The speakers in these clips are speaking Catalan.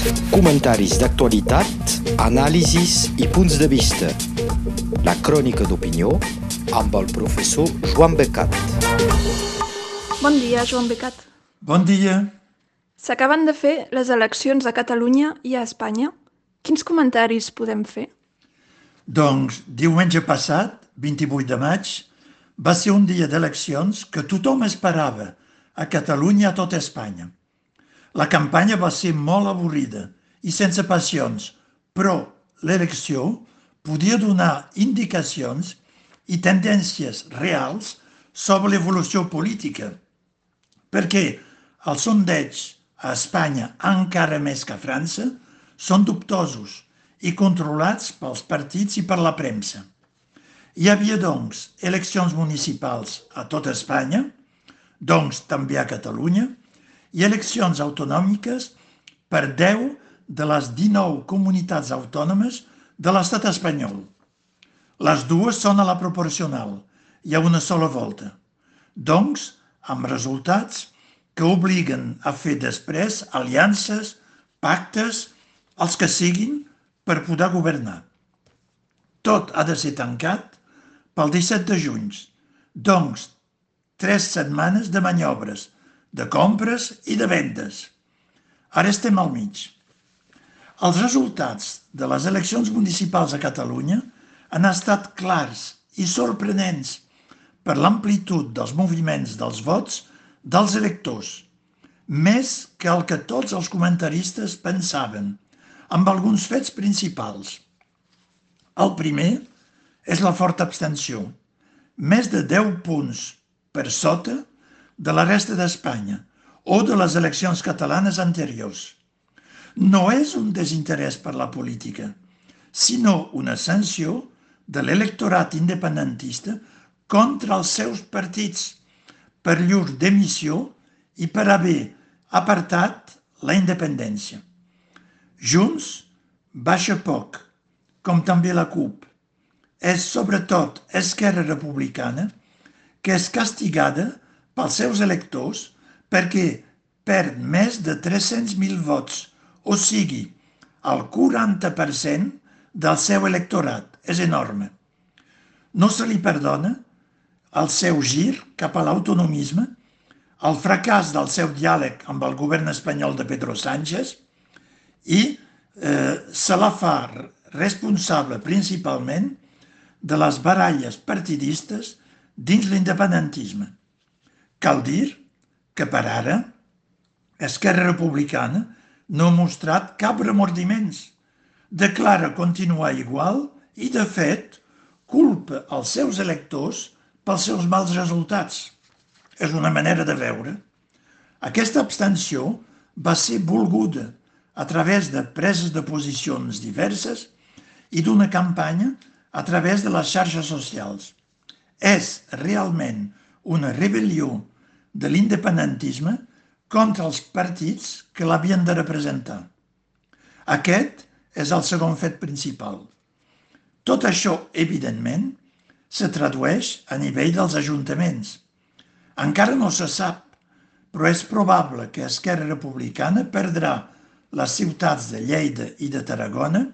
Comentaris d'actualitat, anàlisis i punts de vista. La crònica d'opinió amb el professor Joan Becat. Bon dia, Joan Becat. Bon dia. S'acaben de fer les eleccions a Catalunya i a Espanya. Quins comentaris podem fer? Doncs diumenge passat, 28 de maig, va ser un dia d'eleccions que tothom esperava a Catalunya i a tota Espanya. La campanya va ser molt avorrida i sense passions, però l'elecció podia donar indicacions i tendències reals sobre l'evolució política, perquè els sondeigs a Espanya, encara més que a França, són dubtosos i controlats pels partits i per la premsa. Hi havia, doncs, eleccions municipals a tota Espanya, doncs també a Catalunya, i eleccions autonòmiques per 10 de les 19 comunitats autònomes de l'estat espanyol. Les dues són a la proporcional, hi ha una sola volta. Doncs, amb resultats que obliguen a fer després aliances, pactes, els que siguin, per poder governar. Tot ha de ser tancat pel 17 de juny. Doncs, tres setmanes de maniobres, de compres i de vendes. Ara estem al mig. Els resultats de les eleccions municipals a Catalunya han estat clars i sorprenents per l'amplitud dels moviments dels vots dels electors, més que el que tots els comentaristes pensaven, amb alguns fets principals. El primer és la forta abstenció, més de 10 punts per sota de la resta d'Espanya o de les eleccions catalanes anteriors. No és un desinterès per la política, sinó una sanció de l'electorat independentista contra els seus partits per llur demissió i per haver apartat la independència. Junts baixa poc, com també la CUP. És sobretot Esquerra Republicana que és castigada pels seus electors perquè perd més de 300.000 vots, o sigui, el 40% del seu electorat. És enorme. No se li perdona el seu gir cap a l'autonomisme, el fracàs del seu diàleg amb el govern espanyol de Pedro Sánchez i eh, se la fa responsable principalment de les baralles partidistes dins l'independentisme. Cal dir que per ara Esquerra Republicana no ha mostrat cap remordiments. Declara continuar igual i, de fet, culpa els seus electors pels seus mals resultats. És una manera de veure. Aquesta abstenció va ser volguda a través de preses de posicions diverses i d'una campanya a través de les xarxes socials. És realment una rebel·lió de l'independentisme contra els partits que l'havien de representar. Aquest és el segon fet principal. Tot això, evidentment, se tradueix a nivell dels ajuntaments. Encara no se sap, però és probable que Esquerra Republicana perdrà les ciutats de Lleida i de Tarragona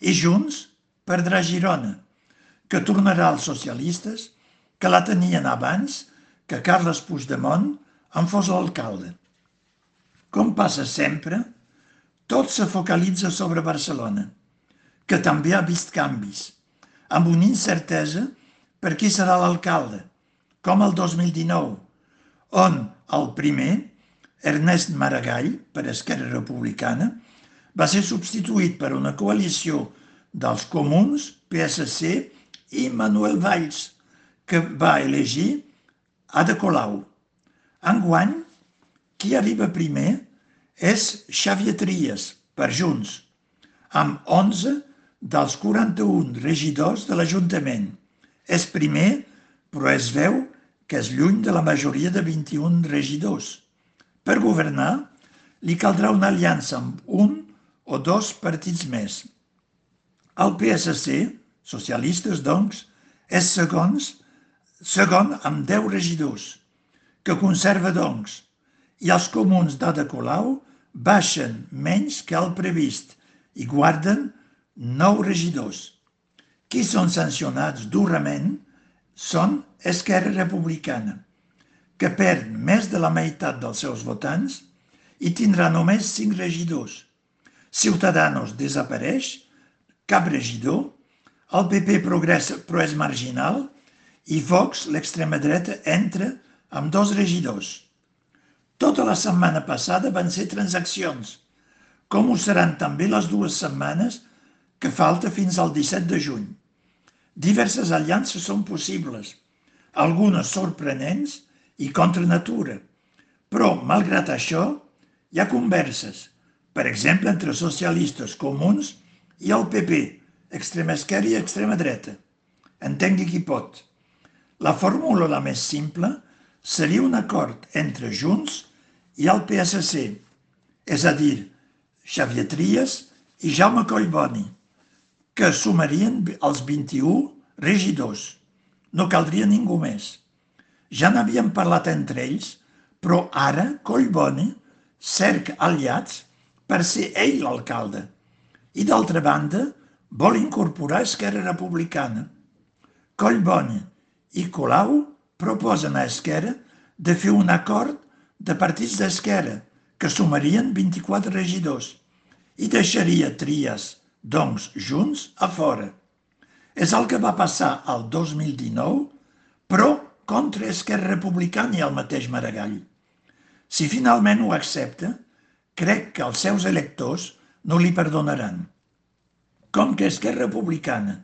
i Junts perdrà Girona, que tornarà als socialistes que la tenien abans que Carles Puigdemont en fos l'alcalde. Com passa sempre, tot se focalitza sobre Barcelona, que també ha vist canvis, amb una incertesa per qui serà l'alcalde, com el 2019, on el primer, Ernest Maragall, per Esquerra Republicana, va ser substituït per una coalició dels comuns, PSC i Manuel Valls, que va elegir Ada Colau. Enguany, qui arriba primer és Xavier Trias, per Junts, amb 11 dels 41 regidors de l'Ajuntament. És primer, però es veu que és lluny de la majoria de 21 regidors. Per governar, li caldrà una aliança amb un o dos partits més. El PSC, socialistes doncs, és segons segon amb 10 regidors, que conserva, doncs, i els comuns d'Ada Colau baixen menys que el previst i guarden nou regidors. Qui són sancionats durament són Esquerra Republicana, que perd més de la meitat dels seus votants i tindrà només cinc regidors. Ciutadanos desapareix, cap regidor, el PP progressa però és marginal i Vox, l'extrema dreta, entra amb dos regidors. Tota la setmana passada van ser transaccions, com ho seran també les dues setmanes que falta fins al 17 de juny. Diverses aliances són possibles, algunes sorprenents i contra natura, però, malgrat això, hi ha converses, per exemple, entre socialistes comuns i el PP, extrema esquerra i extrema dreta. Entengui qui pot. La fórmula la més simple seria un acord entre Junts i el PSC, és a dir, Xavier Trias i Jaume Collboni, que sumarien els 21 regidors. No caldria ningú més. Ja n'havien parlat entre ells, però ara Collboni cerca aliats per ser ell l'alcalde. I d'altra banda, vol incorporar Esquerra Republicana. Collboni i Colau proposen a Esquerra de fer un acord de partits d'Esquerra que sumarien 24 regidors i deixaria Trias, doncs, junts a fora. És el que va passar el 2019, però contra Esquerra Republicana i el mateix Maragall. Si finalment ho accepta, crec que els seus electors no li perdonaran. Com que Esquerra Republicana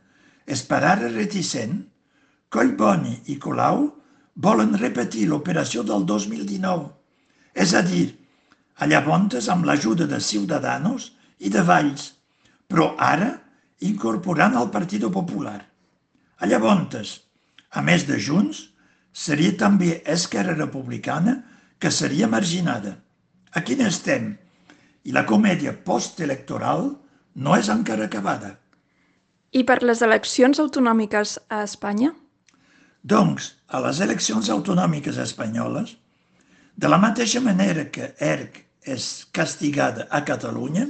és per ara reticent, Collboni i Colau volen repetir l'operació del 2019, és a dir, a llavors amb l'ajuda de Ciudadanos i de Valls, però ara incorporant el Partit Popular. A llavors, a més de Junts, seria també Esquerra Republicana que seria marginada. A quin estem? I la comèdia postelectoral no és encara acabada. I per les eleccions autonòmiques a Espanya? Doncs, a les eleccions autonòmiques espanyoles, de la mateixa manera que ERC és castigada a Catalunya,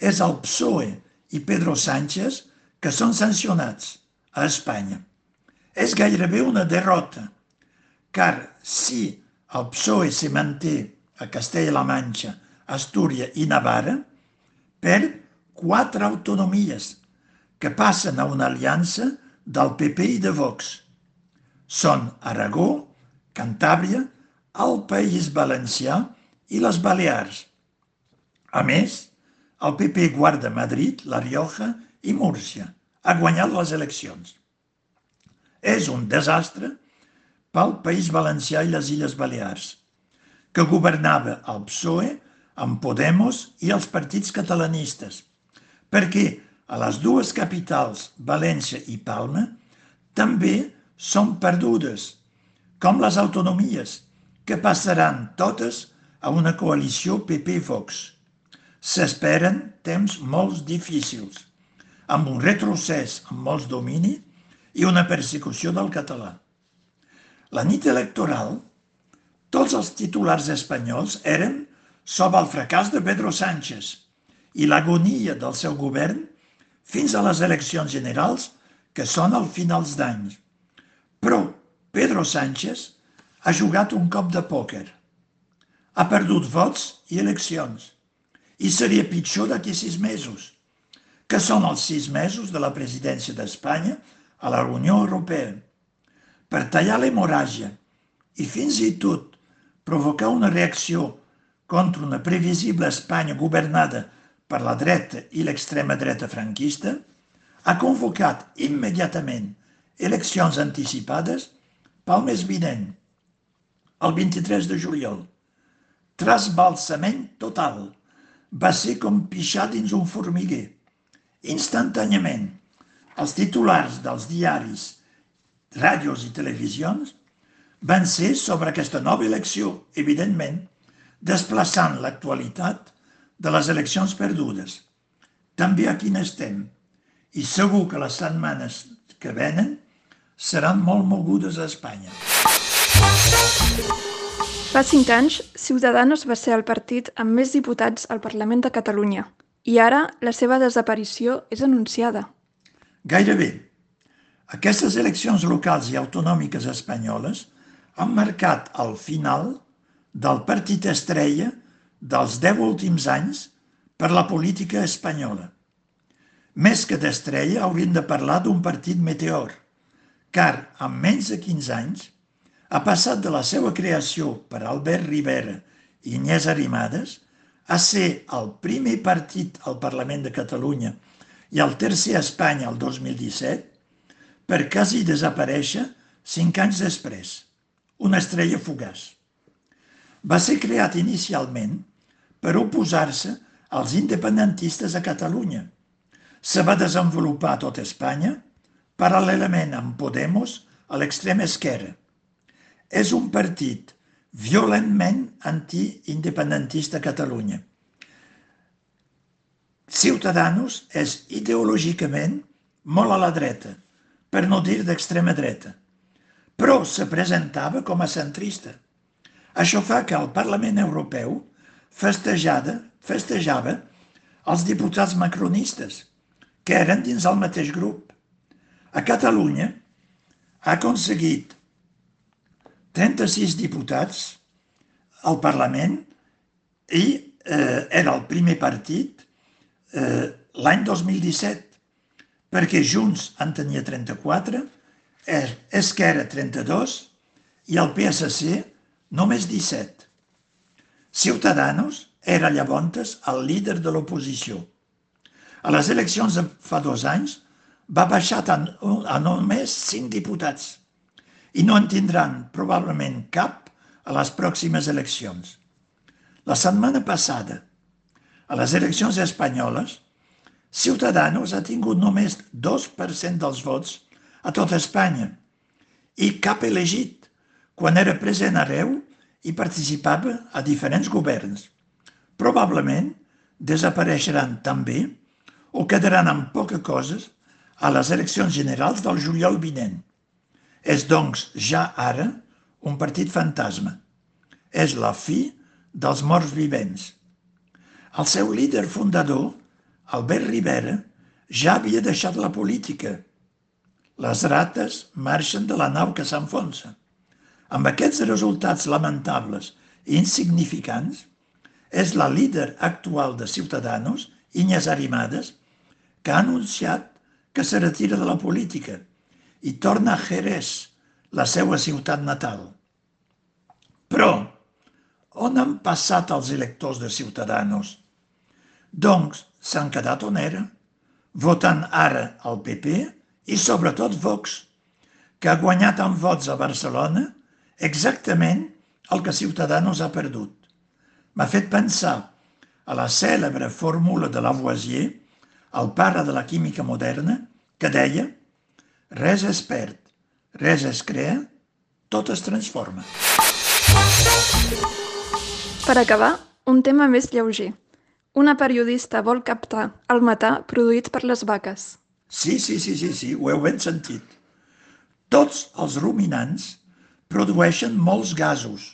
és el PSOE i Pedro Sánchez que són sancionats a Espanya. És gairebé una derrota, car si el PSOE se manté a Castella-La Manxa, Astúria i Navarra, perd quatre autonomies que passen a una aliança del PP i de Vox són Aragó, Cantàbria, el País Valencià i les Balears. A més, el PP guarda Madrid, La Rioja i Múrcia. Ha guanyat les eleccions. És un desastre pel País Valencià i les Illes Balears, que governava el PSOE amb Podemos i els partits catalanistes, perquè a les dues capitals, València i Palma, també són perdudes, com les autonomies, que passaran totes a una coalició PP-Vox. S'esperen temps molt difícils, amb un retrocés amb molts domini i una persecució del català. La nit electoral, tots els titulars espanyols eren sobre el fracàs de Pedro Sánchez i l'agonia del seu govern fins a les eleccions generals que són al finals d'any. Però Pedro Sánchez ha jugat un cop de pòquer. Ha perdut vots i eleccions. I seria pitjor d'aquí sis mesos, que són els sis mesos de la presidència d'Espanya a la Unió Europea. Per tallar l'hemorràgia i fins i tot provocar una reacció contra una previsible Espanya governada per la dreta i l'extrema dreta franquista, ha convocat immediatament eleccions anticipades pel mes vinent, el 23 de juliol. Trasbalsament total. Va ser com pixar dins un formiguer. Instantàniament, els titulars dels diaris, ràdios i televisions van ser sobre aquesta nova elecció, evidentment, desplaçant l'actualitat de les eleccions perdudes. També aquí n'estem. I segur que les setmanes que venen seran molt mogudes a Espanya. Fa cinc anys, Ciudadanos va ser el partit amb més diputats al Parlament de Catalunya i ara la seva desaparició és anunciada. Gairebé. Aquestes eleccions locals i autonòmiques espanyoles han marcat el final del partit estrella dels deu últims anys per la política espanyola. Més que d'estrella hauríem de parlar d'un partit meteor, car en menys de 15 anys ha passat de la seva creació per Albert Rivera i Inés Arrimadas a ser el primer partit al Parlament de Catalunya i el tercer a Espanya el 2017 per quasi desaparèixer cinc anys després, una estrella fugaç. Va ser creat inicialment per oposar-se als independentistes a Catalunya. Se va desenvolupar a tot Espanya, paral·lelament amb Podemos a l'extrema esquerra. És un partit violentment antiindependentista a Catalunya. Ciutadanos és ideològicament molt a la dreta, per no dir d'extrema dreta, però se presentava com a centrista. Això fa que el Parlament Europeu festejada, festejava els diputats macronistes, que eren dins el mateix grup. A Catalunya ha aconseguit 36 diputats al Parlament i eh, era el primer partit eh, l'any 2017, perquè Junts en tenia 34, Esquerra 32 i el PSC només 17. Ciutadanos era llavors el líder de l'oposició. A les eleccions de fa dos anys va baixar tant a només cinc diputats i no en tindran probablement cap a les pròximes eleccions. La setmana passada, a les eleccions espanyoles, Ciutadanos ha tingut només 2% dels vots a tota Espanya i cap elegit quan era present arreu i participava a diferents governs. Probablement desapareixeran també o quedaran amb poca coses a les eleccions generals del juliol vinent. És, doncs, ja ara un partit fantasma. És la fi dels morts vivents. El seu líder fundador, Albert Rivera, ja havia deixat la política. Les rates marxen de la nau que s'enfonsa. Amb aquests resultats lamentables i insignificants, és la líder actual de Ciutadanos, Inés Arrimadas, que ha anunciat que se retira de la política i torna a Jerez, la seva ciutat natal. Però, on han passat els electors de Ciutadanos? Doncs s'han quedat on era, votant ara el PP i sobretot Vox, que ha guanyat en vots a Barcelona exactament el que Ciutadanos ha perdut. M'ha fet pensar a la cèlebre fórmula de Lavoisier, el pare de la química moderna, que deia res es perd, res es crea, tot es transforma. Per acabar, un tema més lleuger. Una periodista vol captar el metà produït per les vaques. Sí, sí, sí, sí, sí, ho heu ben sentit. Tots els ruminants produeixen molts gasos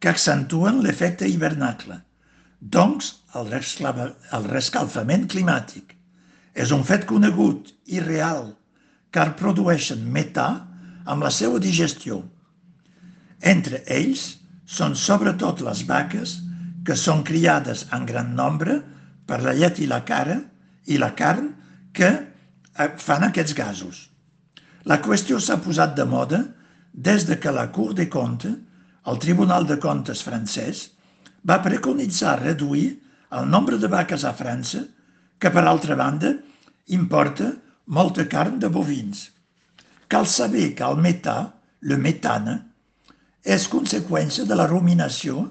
que accentuen l'efecte hivernacle, doncs el, el rescalfament climàtic. És un fet conegut i real, car produeixen metà amb la seva digestió. Entre ells són sobretot les vaques que són criades en gran nombre per la llet i la cara i la carn que eh, fan aquests gasos. La qüestió s'ha posat de moda des de que la Cour des Comptes, el Tribunal de Comptes francès, va preconitzar reduir el nombre de vaques a França, que per altra banda importa molta carn de bovins. Cal saber que el metà, le metana, és conseqüència de la ruminació,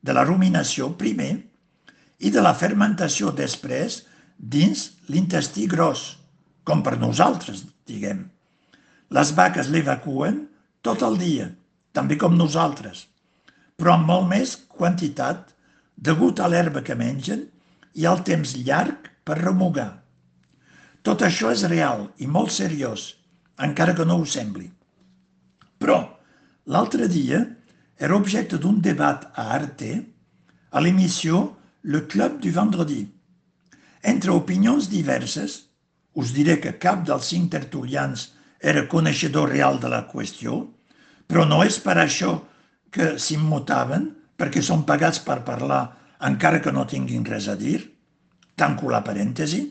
de la ruminació primer i de la fermentació després dins l'intestí gros, com per nosaltres, diguem. Les vaques l'evacuen tot el dia, també com nosaltres, però amb molt més quantitat degut a l'herba que mengen i al temps llarg per remugar. Tot això és real i molt seriós, encara que no ho sembli. Però l'altre dia era objecte d'un debat a Arte a l'émission Le Club du Vendredi. Entre opinions diverses, us diré que cap dels cinc tertulians era coneixedor real de la qüestió, però no és per això que s'immutaven, perquè són pagats per parlar encara que no tinguin res a dir. Tanco la parèntesi.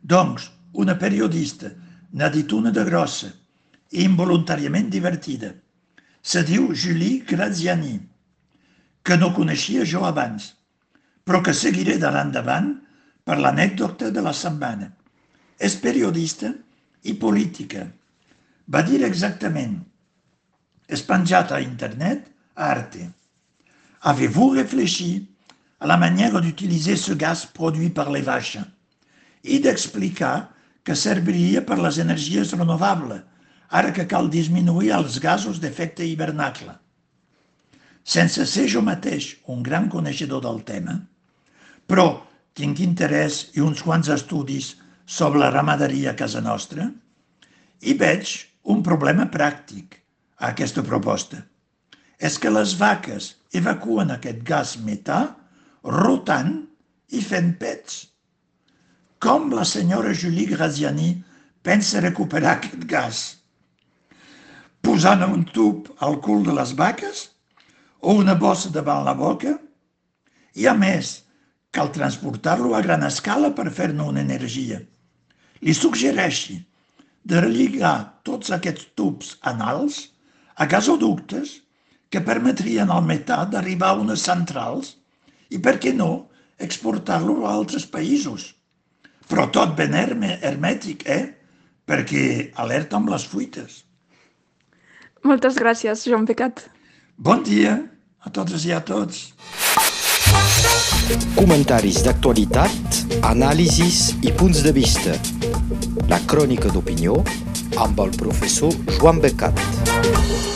Doncs, una periodista n'ha dit una de grossa involuntàriament divertida. Se diu Julie Graziani, que no coneixia jo abans, però que seguiré de l'endavant per l'anècdota de la setmana. És periodista i política. Va dir exactament, és penjat a internet, a Arte. Avez-vous réfléchi à la manière d'utiliser ce gaz produit par les vaches i d'explicar que serviria per les energies renovables, ara que cal disminuir els gasos d'efecte hivernacle. Sense ser jo mateix un gran coneixedor del tema, però tinc interès i uns quants estudis sobre la ramaderia a casa nostra, i veig un problema pràctic a aquesta proposta. És que les vaques evacuen aquest gas metà rotant i fent pets. Com la senyora Julie Graziani pensa recuperar aquest gas? Posant un tub al cul de les vaques o una bossa davant la boca? I a més, cal transportar-lo a gran escala per fer-ne una energia. Li suggereixi de relligar tots aquests tubs anals a gasoductes que permetrien al metà d'arribar a unes centrals i, per què no, exportar-lo a altres països. Però tot ben hermètic, eh? Perquè alerta amb les fuites. Moltes gràcies, Joan Pecat. Bon dia a totes i a tots. Comentaris d'actualitat, anàlisis i punts de vista. La crònica d'opinió amb el professor Joan Becat.